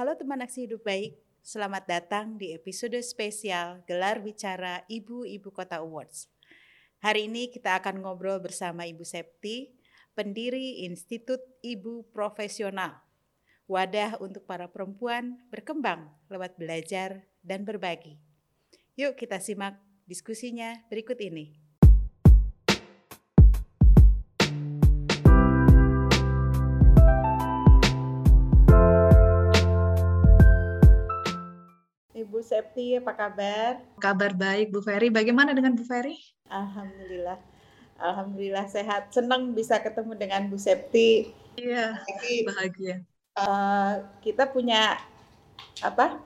Halo teman aksi hidup baik, selamat datang di episode spesial Gelar Bicara Ibu-Ibu Kota Awards. Hari ini kita akan ngobrol bersama Ibu Septi, pendiri Institut Ibu Profesional, wadah untuk para perempuan berkembang lewat belajar dan berbagi. Yuk kita simak diskusinya berikut ini. Septi, apa kabar? Kabar baik, Bu Ferry. Bagaimana dengan Bu Ferry? Alhamdulillah. Alhamdulillah sehat. Senang bisa ketemu dengan Bu Septi. Iya, Lagi, bahagia. Uh, kita punya apa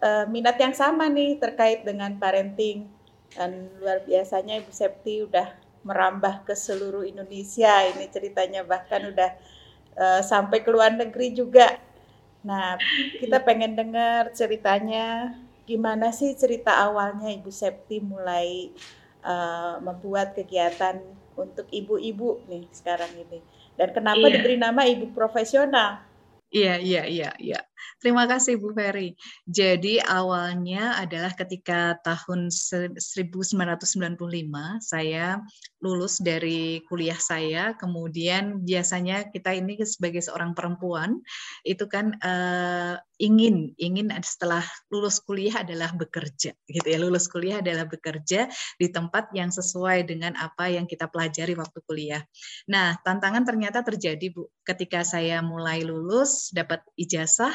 uh, minat yang sama nih terkait dengan parenting dan luar biasanya Ibu Septi udah merambah ke seluruh Indonesia ini ceritanya bahkan udah uh, sampai ke luar negeri juga Nah, kita pengen dengar ceritanya gimana sih cerita awalnya Ibu Septi mulai uh, membuat kegiatan untuk ibu-ibu nih sekarang ini. Dan kenapa iya. diberi nama ibu profesional? Iya, iya, iya, iya. Terima kasih Bu Ferry. Jadi awalnya adalah ketika tahun 1995 saya lulus dari kuliah saya, kemudian biasanya kita ini sebagai seorang perempuan itu kan uh, ingin ingin setelah lulus kuliah adalah bekerja gitu ya. Lulus kuliah adalah bekerja di tempat yang sesuai dengan apa yang kita pelajari waktu kuliah. Nah, tantangan ternyata terjadi Bu ketika saya mulai lulus dapat ijazah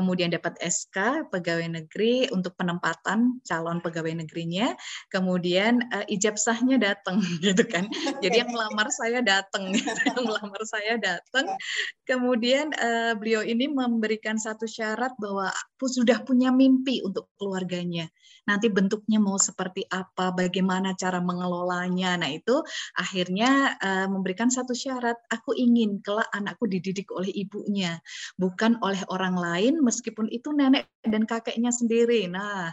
kemudian dapat SK pegawai negeri untuk penempatan calon pegawai negerinya, kemudian uh, ijab sahnya datang gitu kan. Jadi yang melamar saya datang, yang melamar saya datang. Kemudian uh, beliau ini memberikan satu syarat bahwa sudah punya mimpi untuk keluarganya. Nanti bentuknya mau seperti apa, bagaimana cara mengelolanya. Nah itu akhirnya uh, memberikan satu syarat. Aku ingin kelak anakku dididik oleh ibunya, bukan oleh orang lain meskipun itu nenek dan kakeknya sendiri. Nah,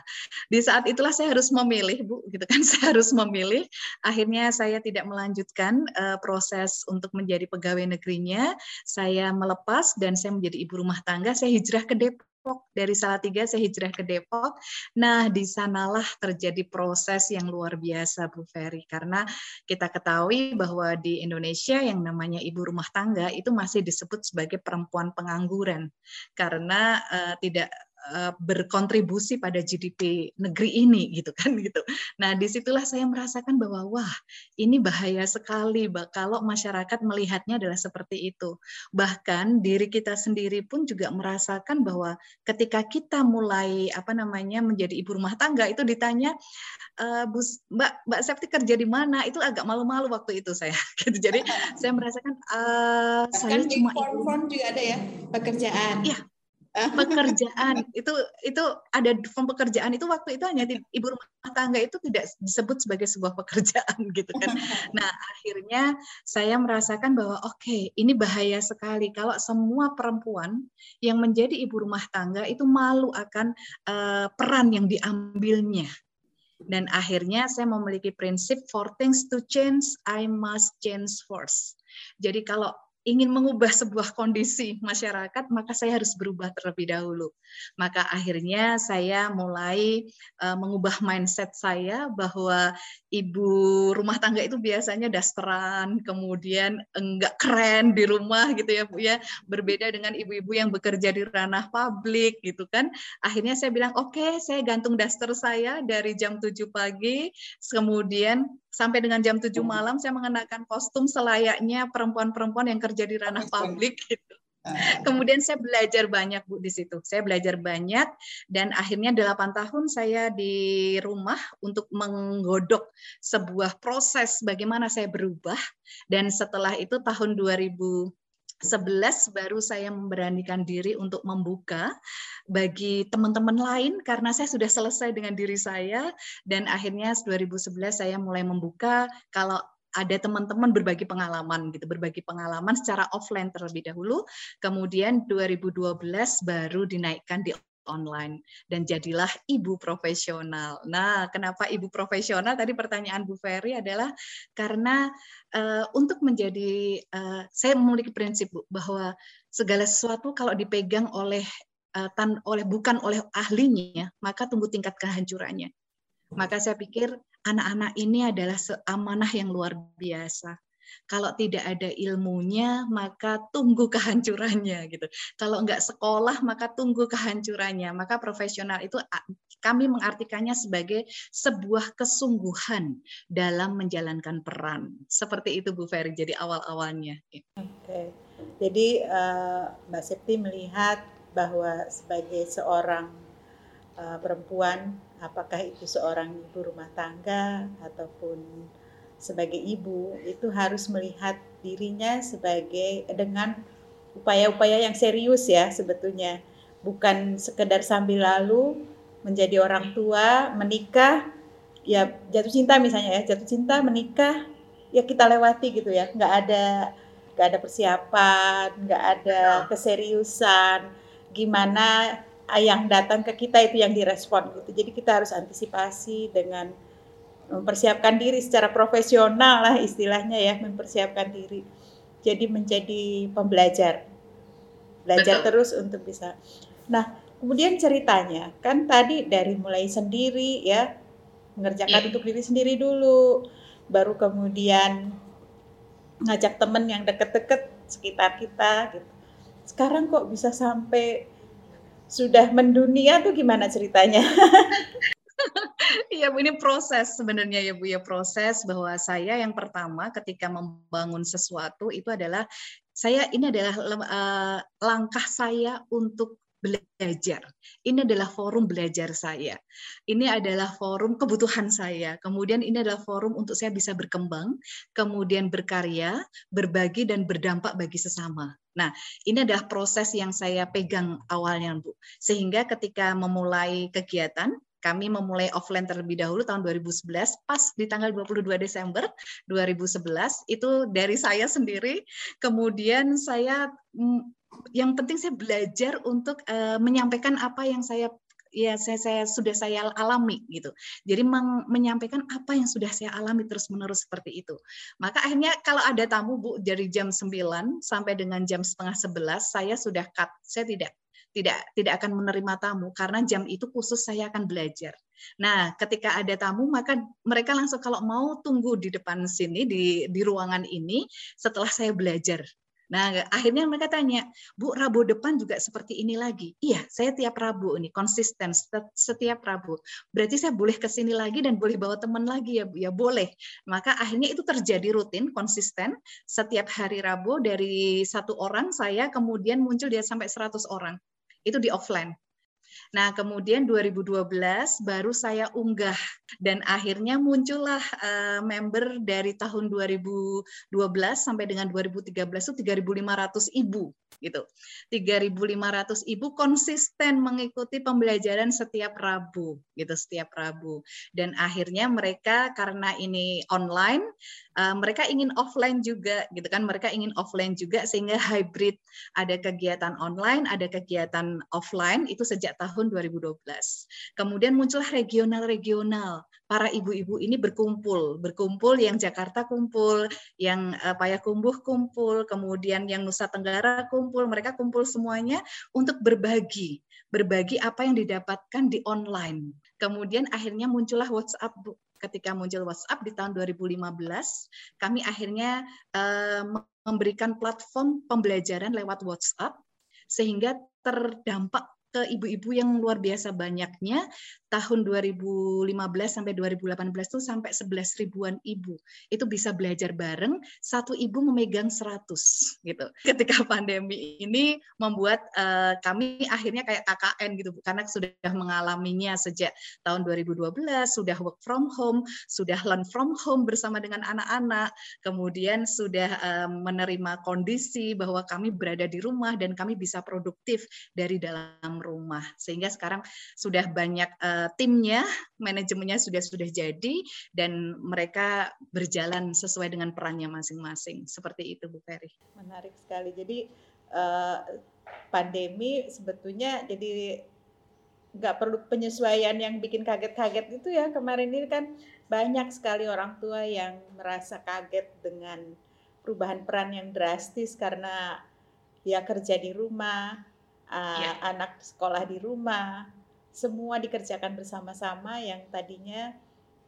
di saat itulah saya harus memilih, Bu, gitu kan. Saya harus memilih. Akhirnya saya tidak melanjutkan uh, proses untuk menjadi pegawai negerinya. Saya melepas dan saya menjadi ibu rumah tangga. Saya hijrah ke Depok dari Salatiga saya hijrah ke Depok. Nah, di sanalah terjadi proses yang luar biasa Bu Ferry. Karena kita ketahui bahwa di Indonesia yang namanya ibu rumah tangga itu masih disebut sebagai perempuan pengangguran. Karena uh, tidak Eh, berkontribusi pada GDP negeri ini gitu kan gitu. Nah di situlah saya merasakan bahwa wah ini bahaya sekali kalau masyarakat melihatnya adalah seperti itu. Bahkan diri kita sendiri pun juga merasakan bahwa ketika kita mulai apa namanya menjadi ibu rumah tangga itu ditanya e, Bu Mbak Mbak Septi kerja di mana itu agak malu-malu waktu itu saya. Gitu. Jadi saya merasakan uh, saya cuma ibu. juga ada ya pekerjaan. Iya pekerjaan itu itu ada form pekerjaan itu waktu itu hanya ibu rumah tangga itu tidak disebut sebagai sebuah pekerjaan gitu kan. Nah akhirnya saya merasakan bahwa oke okay, ini bahaya sekali kalau semua perempuan yang menjadi ibu rumah tangga itu malu akan uh, peran yang diambilnya. Dan akhirnya saya memiliki prinsip for things to change, I must change first. Jadi kalau ingin mengubah sebuah kondisi masyarakat, maka saya harus berubah terlebih dahulu. Maka akhirnya saya mulai uh, mengubah mindset saya bahwa ibu rumah tangga itu biasanya dasteran, kemudian enggak keren di rumah gitu ya Bu ya. Berbeda dengan ibu-ibu yang bekerja di ranah publik gitu kan. Akhirnya saya bilang, "Oke, okay, saya gantung daster saya dari jam 7 pagi, kemudian sampai dengan jam 7 malam saya mengenakan kostum selayaknya perempuan-perempuan yang kerja di ranah publik gitu. Ah. Kemudian saya belajar banyak Bu di situ. Saya belajar banyak dan akhirnya 8 tahun saya di rumah untuk menggodok sebuah proses bagaimana saya berubah dan setelah itu tahun 2000 11 baru saya memberanikan diri untuk membuka bagi teman-teman lain karena saya sudah selesai dengan diri saya dan akhirnya 2011 saya mulai membuka kalau ada teman-teman berbagi pengalaman gitu, berbagi pengalaman secara offline terlebih dahulu, kemudian 2012 baru dinaikkan di online dan jadilah ibu profesional. Nah, kenapa ibu profesional? Tadi pertanyaan Bu Ferry adalah karena uh, untuk menjadi uh, saya memiliki prinsip Bu bahwa segala sesuatu kalau dipegang oleh uh, tan oleh bukan oleh ahlinya, maka tunggu tingkat kehancurannya. Maka saya pikir anak-anak ini adalah seamanah yang luar biasa kalau tidak ada ilmunya, maka tunggu kehancurannya gitu. Kalau enggak sekolah, maka tunggu kehancurannya. Maka profesional itu kami mengartikannya sebagai sebuah kesungguhan dalam menjalankan peran. Seperti itu Bu Ferry. Jadi awal-awalnya. Oke. Jadi uh, Mbak Septi melihat bahwa sebagai seorang uh, perempuan, apakah itu seorang ibu rumah tangga ataupun sebagai ibu itu harus melihat dirinya sebagai dengan upaya-upaya yang serius ya sebetulnya. Bukan sekedar sambil lalu menjadi orang tua menikah ya jatuh cinta misalnya ya jatuh cinta menikah ya kita lewati gitu ya. Nggak ada nggak ada persiapan nggak ada keseriusan gimana yang datang ke kita itu yang direspon gitu. Jadi kita harus antisipasi dengan mempersiapkan diri secara profesional lah istilahnya ya mempersiapkan diri. Jadi menjadi pembelajar. Belajar Betul. terus untuk bisa. Nah kemudian ceritanya. Kan tadi dari mulai sendiri ya mengerjakan yeah. untuk diri sendiri dulu. Baru kemudian ngajak temen yang deket-deket sekitar kita gitu. Sekarang kok bisa sampai sudah mendunia tuh gimana ceritanya Iya Bu, ini proses sebenarnya ya Bu ya proses bahwa saya yang pertama ketika membangun sesuatu itu adalah saya ini adalah uh, langkah saya untuk belajar. Ini adalah forum belajar saya. Ini adalah forum kebutuhan saya. Kemudian ini adalah forum untuk saya bisa berkembang, kemudian berkarya, berbagi dan berdampak bagi sesama. Nah, ini adalah proses yang saya pegang awalnya, Bu. Sehingga ketika memulai kegiatan, kami memulai offline terlebih dahulu tahun 2011 pas di tanggal 22 Desember 2011 itu dari saya sendiri kemudian saya mm, yang penting saya belajar untuk uh, menyampaikan apa yang saya ya saya, saya sudah saya alami gitu. Jadi meng, menyampaikan apa yang sudah saya alami terus menerus seperti itu. Maka akhirnya kalau ada tamu Bu dari jam 9 sampai dengan jam setengah 11 saya sudah cut. Saya tidak tidak tidak akan menerima tamu karena jam itu khusus saya akan belajar. Nah, ketika ada tamu maka mereka langsung kalau mau tunggu di depan sini di di ruangan ini setelah saya belajar. Nah, akhirnya mereka tanya, Bu, Rabu depan juga seperti ini lagi. Iya, saya tiap Rabu ini konsisten setiap Rabu. Berarti saya boleh ke sini lagi dan boleh bawa teman lagi ya, Bu? Ya boleh. Maka akhirnya itu terjadi rutin, konsisten. Setiap hari Rabu dari satu orang saya kemudian muncul dia sampai 100 orang itu di offline. Nah, kemudian 2012 baru saya unggah dan akhirnya muncullah uh, member dari tahun 2012 sampai dengan 2013 itu 3.500 ibu gitu. 3.500 ibu konsisten mengikuti pembelajaran setiap Rabu gitu, setiap Rabu. Dan akhirnya mereka karena ini online, uh, mereka ingin offline juga gitu kan. Mereka ingin offline juga sehingga hybrid ada kegiatan online, ada kegiatan offline itu sejak tahun 2012. Kemudian muncullah regional-regional para ibu-ibu ini berkumpul, berkumpul yang Jakarta kumpul, yang uh, Payakumbuh kumpul, kemudian yang Nusa Tenggara kumpul, mereka kumpul semuanya untuk berbagi, berbagi apa yang didapatkan di online. Kemudian akhirnya muncullah WhatsApp Bu. Ketika muncul WhatsApp di tahun 2015, kami akhirnya uh, memberikan platform pembelajaran lewat WhatsApp sehingga terdampak ke ibu-ibu yang luar biasa banyaknya tahun 2015 sampai 2018 itu sampai 11 ribuan ibu. Itu bisa belajar bareng satu ibu memegang 100 gitu. Ketika pandemi ini membuat uh, kami akhirnya kayak KKN gitu karena sudah mengalaminya sejak tahun 2012 sudah work from home sudah learn from home bersama dengan anak-anak kemudian sudah uh, menerima kondisi bahwa kami berada di rumah dan kami bisa produktif dari dalam rumah sehingga sekarang sudah banyak uh, timnya, manajemennya sudah sudah jadi dan mereka berjalan sesuai dengan perannya masing-masing. Seperti itu Bu Ferry. Menarik sekali. Jadi uh, pandemi sebetulnya jadi nggak perlu penyesuaian yang bikin kaget-kaget itu ya kemarin ini kan banyak sekali orang tua yang merasa kaget dengan perubahan peran yang drastis karena dia kerja di rumah, yeah. anak sekolah di rumah, semua dikerjakan bersama-sama yang tadinya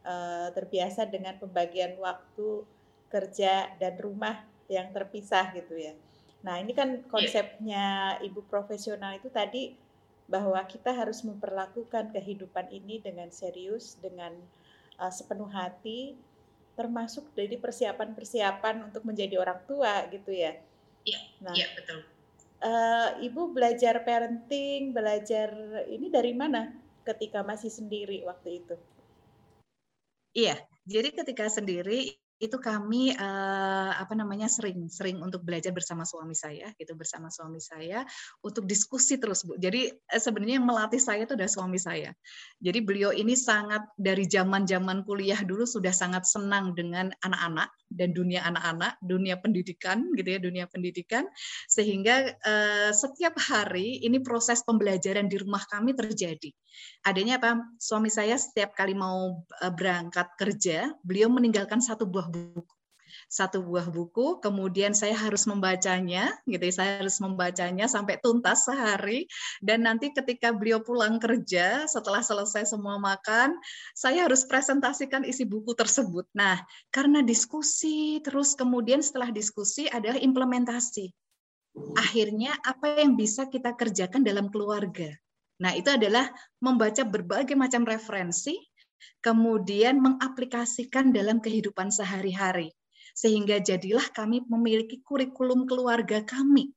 uh, terbiasa dengan pembagian waktu kerja dan rumah yang terpisah gitu ya. Nah ini kan iya. konsepnya ibu profesional itu tadi bahwa kita harus memperlakukan kehidupan ini dengan serius, dengan uh, sepenuh hati, termasuk dari persiapan-persiapan untuk menjadi orang tua gitu ya. Iya, nah, iya betul. Uh, Ibu belajar parenting, belajar ini dari mana ketika masih sendiri waktu itu? Iya, jadi ketika sendiri itu kami uh, apa namanya sering sering untuk belajar bersama suami saya gitu bersama suami saya untuk diskusi terus Bu. Jadi uh, sebenarnya yang melatih saya itu adalah suami saya. Jadi beliau ini sangat dari zaman-zaman kuliah dulu sudah sangat senang dengan anak-anak dan dunia anak-anak, dunia pendidikan gitu ya, dunia pendidikan sehingga uh, setiap hari ini proses pembelajaran di rumah kami terjadi. Adanya apa? Suami saya setiap kali mau berangkat kerja, beliau meninggalkan satu buah buku satu buah buku, kemudian saya harus membacanya, gitu. Ya, saya harus membacanya sampai tuntas sehari, dan nanti ketika beliau pulang kerja setelah selesai semua makan, saya harus presentasikan isi buku tersebut. Nah, karena diskusi terus kemudian setelah diskusi adalah implementasi. Akhirnya apa yang bisa kita kerjakan dalam keluarga? Nah, itu adalah membaca berbagai macam referensi kemudian mengaplikasikan dalam kehidupan sehari-hari. Sehingga jadilah kami memiliki kurikulum keluarga kami.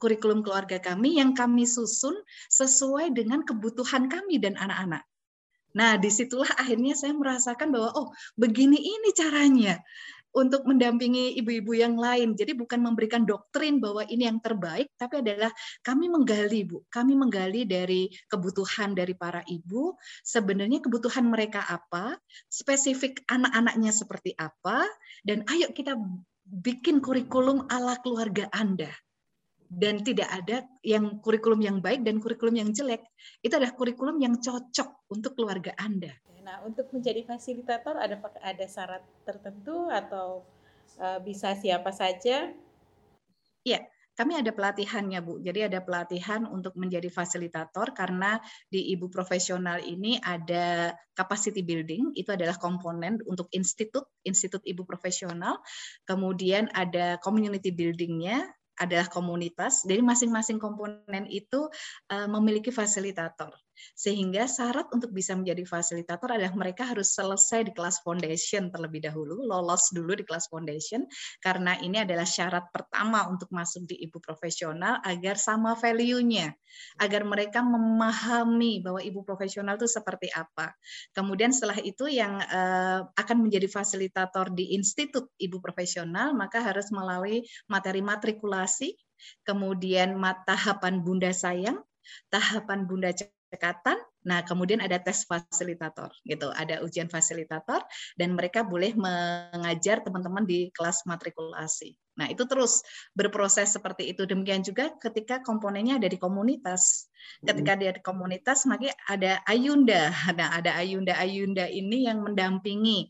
Kurikulum keluarga kami yang kami susun sesuai dengan kebutuhan kami dan anak-anak. Nah, di situlah akhirnya saya merasakan bahwa, oh, begini ini caranya untuk mendampingi ibu-ibu yang lain. Jadi bukan memberikan doktrin bahwa ini yang terbaik, tapi adalah kami menggali, Bu. Kami menggali dari kebutuhan dari para ibu, sebenarnya kebutuhan mereka apa, spesifik anak-anaknya seperti apa, dan ayo kita bikin kurikulum ala keluarga Anda. Dan tidak ada yang kurikulum yang baik dan kurikulum yang jelek. Itu adalah kurikulum yang cocok untuk keluarga Anda. Nah, untuk menjadi fasilitator ada ada syarat tertentu atau uh, bisa siapa saja? Iya, kami ada pelatihannya, Bu. Jadi ada pelatihan untuk menjadi fasilitator karena di Ibu Profesional ini ada capacity building, itu adalah komponen untuk institut, institut Ibu Profesional. Kemudian ada community buildingnya, adalah komunitas. Jadi masing-masing komponen itu uh, memiliki fasilitator. Sehingga syarat untuk bisa menjadi fasilitator adalah mereka harus selesai di kelas foundation terlebih dahulu, lolos dulu di kelas foundation, karena ini adalah syarat pertama untuk masuk di ibu profesional agar sama value-nya, agar mereka memahami bahwa ibu profesional itu seperti apa. Kemudian setelah itu yang uh, akan menjadi fasilitator di institut ibu profesional, maka harus melalui materi matrikulasi, kemudian tahapan bunda sayang, tahapan bunda cekatan. Nah, kemudian ada tes fasilitator, gitu. Ada ujian fasilitator dan mereka boleh mengajar teman-teman di kelas matrikulasi. Nah, itu terus berproses seperti itu. Demikian juga ketika komponennya ada di komunitas. Ketika dia di komunitas, maka ada ayunda. Nah, ada ayunda-ayunda ini yang mendampingi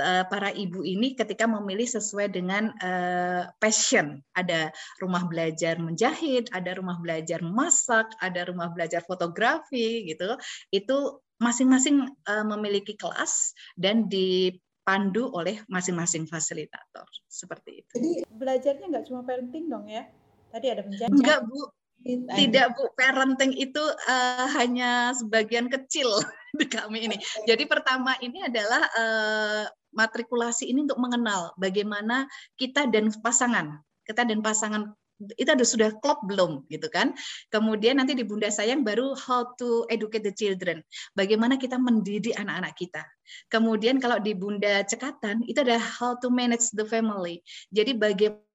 para ibu ini ketika memilih sesuai dengan uh, passion. Ada rumah belajar menjahit, ada rumah belajar masak, ada rumah belajar fotografi gitu. Itu masing-masing uh, memiliki kelas dan dipandu oleh masing-masing fasilitator. Seperti itu. Jadi belajarnya nggak cuma parenting dong ya? Tadi ada menjadi. Enggak, Bu. Tidak Bu, parenting itu uh, hanya sebagian kecil di kami ini. Jadi pertama ini adalah uh, matrikulasi ini untuk mengenal bagaimana kita dan pasangan, kita dan pasangan itu ada sudah klop belum gitu kan. Kemudian nanti di Bunda Sayang baru how to educate the children. Bagaimana kita mendidik anak-anak kita. Kemudian kalau di Bunda Cekatan itu ada how to manage the family. Jadi bagaimana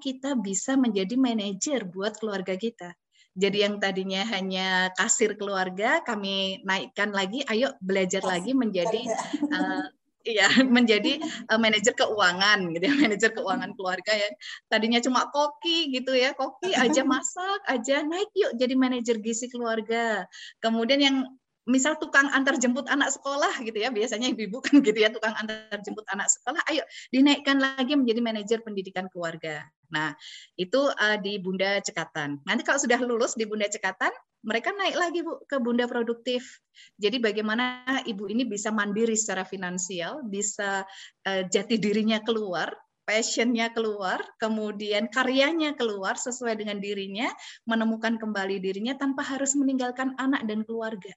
kita bisa menjadi manajer buat keluarga kita. Jadi yang tadinya hanya kasir keluarga, kami naikkan lagi, ayo belajar lagi menjadi uh, Iya, menjadi uh, manajer keuangan gitu ya, manajer keuangan keluarga ya. Tadinya cuma koki gitu ya, koki aja masak aja naik yuk jadi manajer gizi keluarga. Kemudian yang misal tukang antar jemput anak sekolah gitu ya, biasanya ibu-ibu kan gitu ya, tukang antar jemput anak sekolah, ayo dinaikkan lagi menjadi manajer pendidikan keluarga. Nah, itu uh, di Bunda Cekatan. Nanti kalau sudah lulus di Bunda Cekatan, mereka naik lagi Bu ke Bunda Produktif. Jadi bagaimana ibu ini bisa mandiri secara finansial, bisa uh, jati dirinya keluar, passionnya keluar, kemudian karyanya keluar sesuai dengan dirinya, menemukan kembali dirinya tanpa harus meninggalkan anak dan keluarga.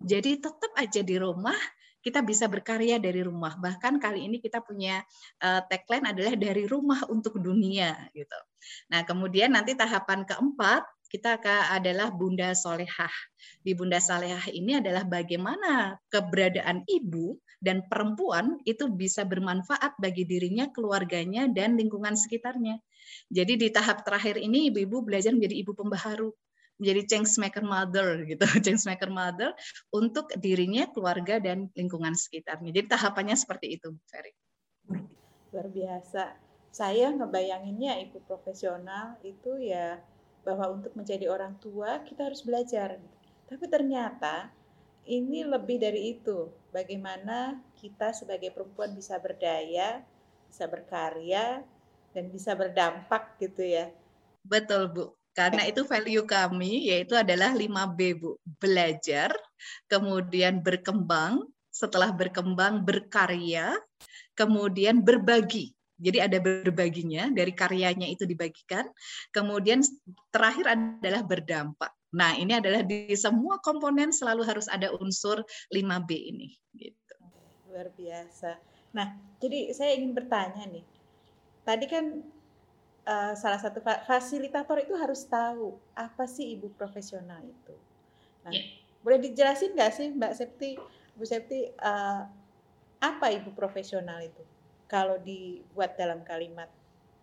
Jadi tetap aja di rumah, kita bisa berkarya dari rumah. Bahkan kali ini kita punya uh, tagline adalah dari rumah untuk dunia gitu. Nah, kemudian nanti tahapan keempat kita adalah Bunda Solehah. Di Bunda Solehah ini adalah bagaimana keberadaan ibu dan perempuan itu bisa bermanfaat bagi dirinya, keluarganya, dan lingkungan sekitarnya. Jadi di tahap terakhir ini ibu-ibu belajar menjadi ibu pembaharu, menjadi change maker mother gitu, change maker mother untuk dirinya, keluarga, dan lingkungan sekitarnya. Jadi tahapannya seperti itu, Ferry. Luar biasa. Saya ngebayanginnya ibu profesional itu ya bahwa untuk menjadi orang tua kita harus belajar. Tapi ternyata ini lebih dari itu. Bagaimana kita sebagai perempuan bisa berdaya, bisa berkarya, dan bisa berdampak gitu ya. Betul Bu. Karena itu value kami yaitu adalah 5B Bu. Belajar, kemudian berkembang, setelah berkembang berkarya, kemudian berbagi. Jadi ada berbaginya dari karyanya itu dibagikan. Kemudian terakhir adalah berdampak. Nah, ini adalah di semua komponen selalu harus ada unsur 5B ini gitu. Luar biasa. Nah, jadi saya ingin bertanya nih. Tadi kan uh, salah satu fasilitator itu harus tahu apa sih ibu profesional itu. Nah, yeah. boleh dijelasin nggak sih Mbak Septi, Bu Septi, uh, apa ibu profesional itu? kalau dibuat dalam kalimat?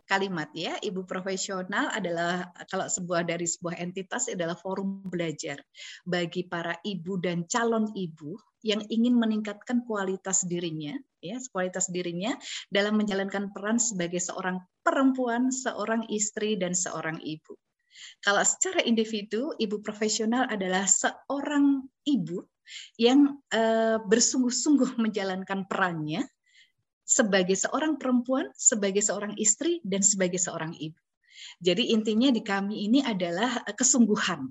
Kalimat ya, ibu profesional adalah kalau sebuah dari sebuah entitas adalah forum belajar bagi para ibu dan calon ibu yang ingin meningkatkan kualitas dirinya, ya kualitas dirinya dalam menjalankan peran sebagai seorang perempuan, seorang istri dan seorang ibu. Kalau secara individu, ibu profesional adalah seorang ibu yang uh, bersungguh-sungguh menjalankan perannya sebagai seorang perempuan, sebagai seorang istri, dan sebagai seorang ibu. Jadi intinya di kami ini adalah eh, kesungguhan.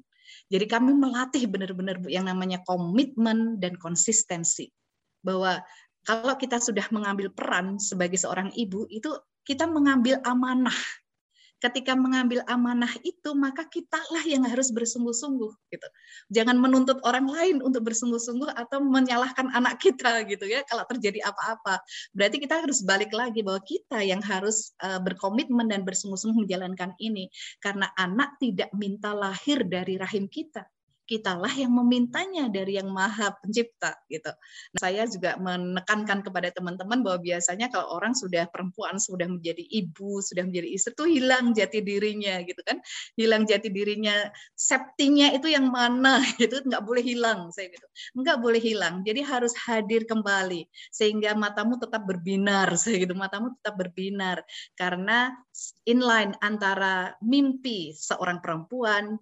Jadi kami melatih benar-benar yang namanya komitmen dan konsistensi. Bahwa kalau kita sudah mengambil peran sebagai seorang ibu, itu kita mengambil amanah ketika mengambil amanah itu maka kitalah yang harus bersungguh-sungguh gitu. Jangan menuntut orang lain untuk bersungguh-sungguh atau menyalahkan anak kita gitu ya kalau terjadi apa-apa. Berarti kita harus balik lagi bahwa kita yang harus uh, berkomitmen dan bersungguh-sungguh menjalankan ini karena anak tidak minta lahir dari rahim kita kitalah yang memintanya dari yang maha pencipta gitu. Nah, saya juga menekankan kepada teman-teman bahwa biasanya kalau orang sudah perempuan sudah menjadi ibu, sudah menjadi istri itu hilang jati dirinya gitu kan. Hilang jati dirinya, septinya itu yang mana itu nggak boleh hilang saya gitu. Nggak boleh hilang. Jadi harus hadir kembali sehingga matamu tetap berbinar saya gitu. Matamu tetap berbinar karena inline antara mimpi seorang perempuan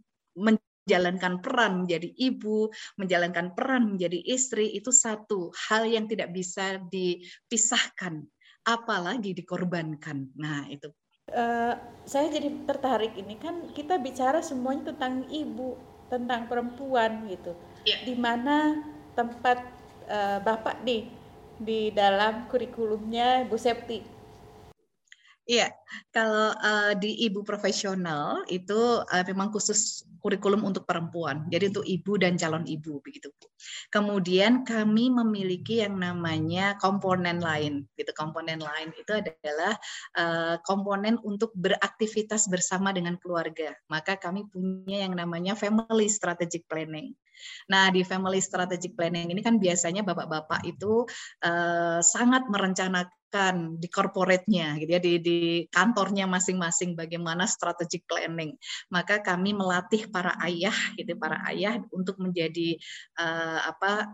menjalankan peran menjadi ibu, menjalankan peran menjadi istri itu satu hal yang tidak bisa dipisahkan, apalagi dikorbankan. Nah, itu. Uh, saya jadi tertarik ini kan kita bicara semuanya tentang ibu, tentang perempuan gitu. Yeah. Di mana tempat uh, Bapak nih di dalam kurikulumnya Bu Septi? Iya, kalau uh, di ibu profesional itu uh, memang khusus kurikulum untuk perempuan. Jadi untuk ibu dan calon ibu begitu. Kemudian kami memiliki yang namanya komponen lain. Gitu. Komponen lain itu adalah uh, komponen untuk beraktivitas bersama dengan keluarga. Maka kami punya yang namanya family strategic planning. Nah, di family strategic planning ini kan biasanya bapak-bapak itu uh, sangat merencanakan kan di corporate-nya gitu ya di di kantornya masing-masing bagaimana strategic planning. Maka kami melatih para ayah gitu para ayah untuk menjadi uh, apa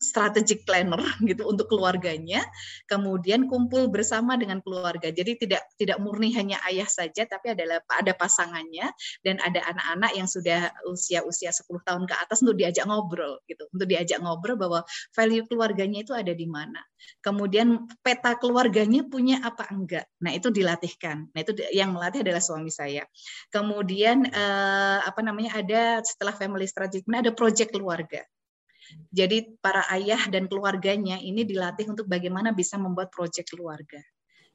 strategic planner gitu untuk keluarganya, kemudian kumpul bersama dengan keluarga. Jadi tidak tidak murni hanya ayah saja, tapi adalah ada pasangannya dan ada anak-anak yang sudah usia-usia 10 tahun ke atas untuk diajak ngobrol gitu, untuk diajak ngobrol bahwa value keluarganya itu ada di mana. Kemudian peta keluarganya punya apa enggak. Nah, itu dilatihkan. Nah, itu yang melatih adalah suami saya. Kemudian eh, apa namanya ada setelah family strategic ada project keluarga. Jadi para ayah dan keluarganya ini dilatih untuk bagaimana bisa membuat proyek keluarga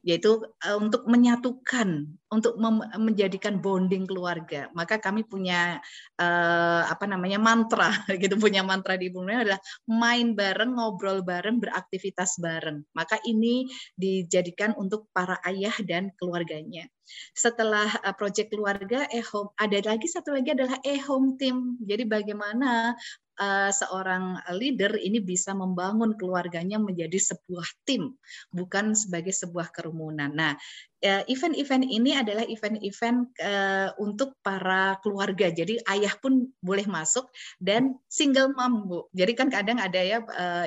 yaitu uh, untuk menyatukan, untuk menjadikan bonding keluarga. Maka kami punya uh, apa namanya mantra, gitu punya mantra di Ibu adalah main bareng, ngobrol bareng, beraktivitas bareng. Maka ini dijadikan untuk para ayah dan keluarganya. Setelah uh, proyek keluarga, e-home ada lagi satu lagi adalah e-home team. Jadi bagaimana uh, seorang leader ini bisa membangun keluarganya menjadi sebuah tim, bukan sebagai sebuah kerumunan. Nah, eh, event-event ini adalah event-event uh, untuk para keluarga. Jadi ayah pun boleh masuk dan single mom, Bu. Jadi kan kadang ada ya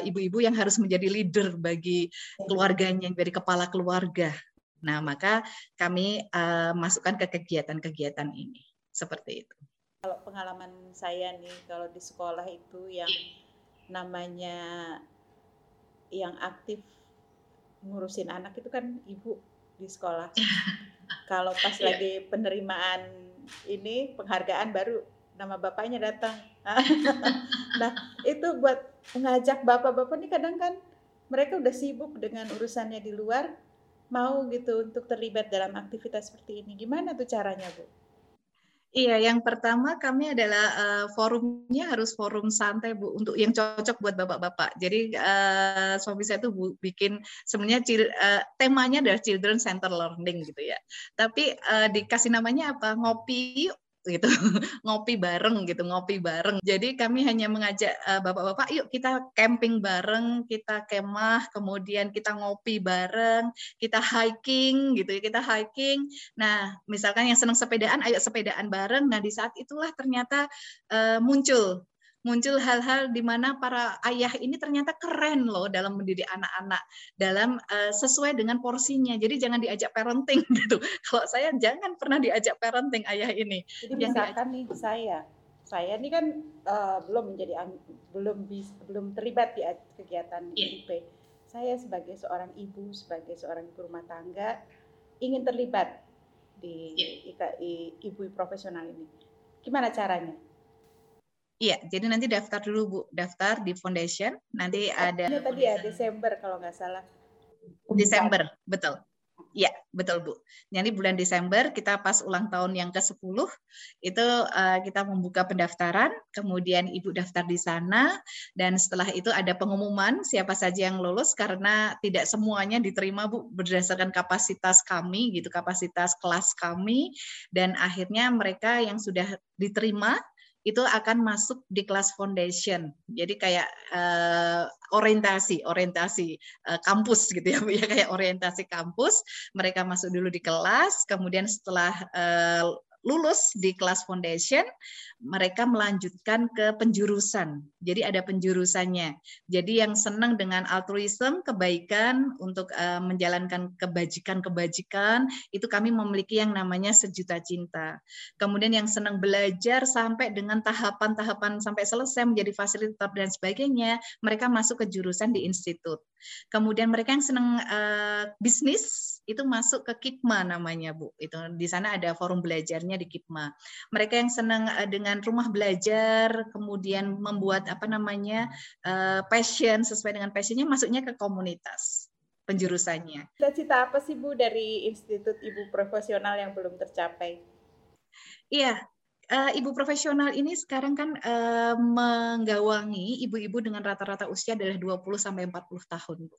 ibu-ibu yang harus menjadi leader bagi keluarganya, jadi kepala keluarga. Nah, maka kami uh, masukkan ke kegiatan-kegiatan ini. Seperti itu. Kalau pengalaman saya nih, kalau di sekolah itu yang namanya yang aktif ngurusin anak itu kan ibu di sekolah. Kalau pas yeah. lagi penerimaan ini penghargaan baru nama bapaknya datang. nah itu buat mengajak bapak-bapak ini kadang kan mereka udah sibuk dengan urusannya di luar, mau gitu untuk terlibat dalam aktivitas seperti ini. Gimana tuh caranya bu? Iya, yang pertama kami adalah uh, forumnya harus forum santai Bu untuk yang cocok buat bapak-bapak. Jadi uh, suami saya tuh bikin sebenarnya uh, temanya adalah children center learning gitu ya. Tapi uh, dikasih namanya apa? Ngopi gitu. Ngopi bareng gitu ngopi bareng. Jadi kami hanya mengajak uh, bapak-bapak yuk kita camping bareng kita kemah kemudian kita ngopi bareng kita hiking gitu ya kita hiking. Nah misalkan yang senang sepedaan ayo sepedaan bareng. Nah di saat itulah ternyata uh, muncul muncul hal-hal di mana para ayah ini ternyata keren loh dalam mendidik anak-anak dalam uh, sesuai dengan porsinya. Jadi jangan diajak parenting gitu. Kalau saya jangan pernah diajak parenting ayah ini. Jadi misalkan nih saya, saya ini kan uh, belum menjadi belum bis, belum terlibat di kegiatan yeah. IP. Saya sebagai seorang ibu, sebagai seorang ibu rumah tangga ingin terlibat di yeah. IKI ibu profesional ini. Gimana caranya? Iya, jadi nanti daftar dulu Bu, daftar di foundation. Nanti ada. Ini tadi ya Desember kalau nggak salah. Desember, betul. Iya, betul Bu. Jadi bulan Desember kita pas ulang tahun yang ke-10 itu uh, kita membuka pendaftaran, kemudian Ibu daftar di sana dan setelah itu ada pengumuman siapa saja yang lulus karena tidak semuanya diterima Bu berdasarkan kapasitas kami gitu, kapasitas kelas kami dan akhirnya mereka yang sudah diterima itu akan masuk di kelas foundation. Jadi kayak uh, orientasi, orientasi uh, kampus gitu ya, ya kayak orientasi kampus. Mereka masuk dulu di kelas, kemudian setelah uh, lulus di kelas foundation, mereka melanjutkan ke penjurusan. Jadi ada penjurusannya. Jadi yang senang dengan altruism, kebaikan untuk uh, menjalankan kebajikan-kebajikan, itu kami memiliki yang namanya sejuta cinta. Kemudian yang senang belajar sampai dengan tahapan-tahapan sampai selesai menjadi fasilitator dan sebagainya, mereka masuk ke jurusan di institut. Kemudian mereka yang senang uh, bisnis itu masuk ke KIPMA namanya Bu. Itu di sana ada forum belajarnya di KIPMA. Mereka yang senang uh, dengan rumah belajar, kemudian membuat apa namanya uh, passion sesuai dengan passionnya, masuknya ke komunitas penjurusannya. Cita-cita apa sih Bu dari Institut Ibu Profesional yang belum tercapai? Iya, uh, ibu profesional ini sekarang kan uh, menggawangi ibu-ibu dengan rata-rata usia adalah 20 sampai 40 tahun, Bu.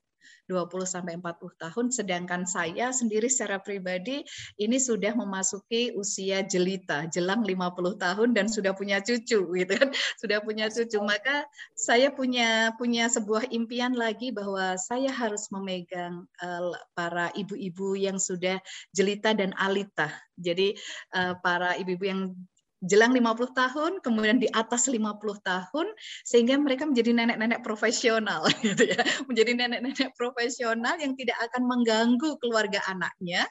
20 sampai 40 tahun sedangkan saya sendiri secara pribadi ini sudah memasuki usia jelita, jelang 50 tahun dan sudah punya cucu gitu kan. Sudah punya cucu, maka saya punya punya sebuah impian lagi bahwa saya harus memegang uh, para ibu-ibu yang sudah jelita dan alita. Jadi uh, para ibu-ibu yang jelang 50 tahun, kemudian di atas 50 tahun, sehingga mereka menjadi nenek-nenek profesional, gitu ya. menjadi nenek-nenek profesional yang tidak akan mengganggu keluarga anaknya,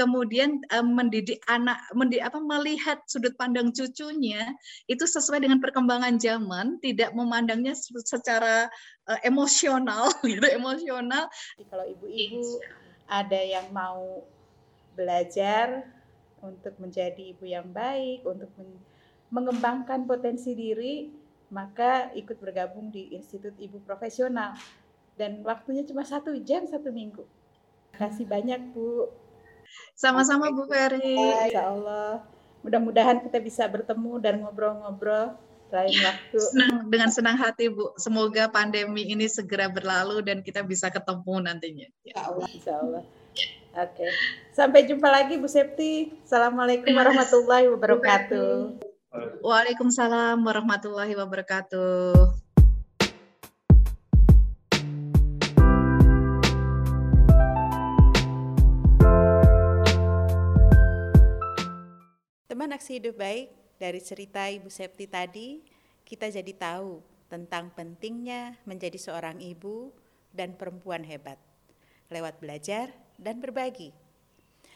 kemudian um, mendidik anak, mendidik, apa, melihat sudut pandang cucunya itu sesuai dengan perkembangan zaman, tidak memandangnya secara uh, emosional, gitu, emosional. Kalau ibu-ibu ada yang mau belajar untuk menjadi ibu yang baik, untuk mengembangkan potensi diri, maka ikut bergabung di Institut Ibu Profesional. Dan waktunya cuma satu jam satu minggu. Terima kasih banyak Bu. Sama-sama Bu Ferry. Insya Allah. Mudah-mudahan kita bisa bertemu dan ngobrol-ngobrol lain waktu. Senang, dengan senang hati Bu. Semoga pandemi ini segera berlalu dan kita bisa ketemu nantinya. Insya Allah. Insya Allah. Oke. Okay. Sampai jumpa lagi Bu Septi. Assalamualaikum warahmatullahi wabarakatuh. Waalaikumsalam warahmatullahi wabarakatuh. Teman aksi hidup baik dari cerita Ibu Septi tadi, kita jadi tahu tentang pentingnya menjadi seorang ibu dan perempuan hebat lewat belajar dan berbagi.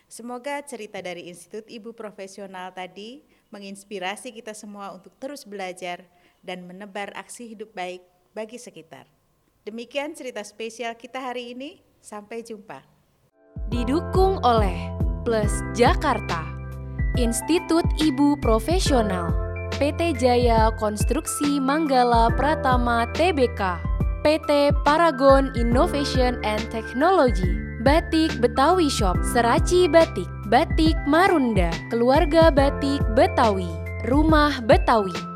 Semoga cerita dari Institut Ibu Profesional tadi menginspirasi kita semua untuk terus belajar dan menebar aksi hidup baik bagi sekitar. Demikian cerita spesial kita hari ini. Sampai jumpa. Didukung oleh Plus Jakarta, Institut Ibu Profesional, PT Jaya Konstruksi Manggala Pratama Tbk, PT Paragon Innovation and Technology. Batik Betawi Shop, Seraci Batik, Batik Marunda, Keluarga Batik Betawi, Rumah Betawi.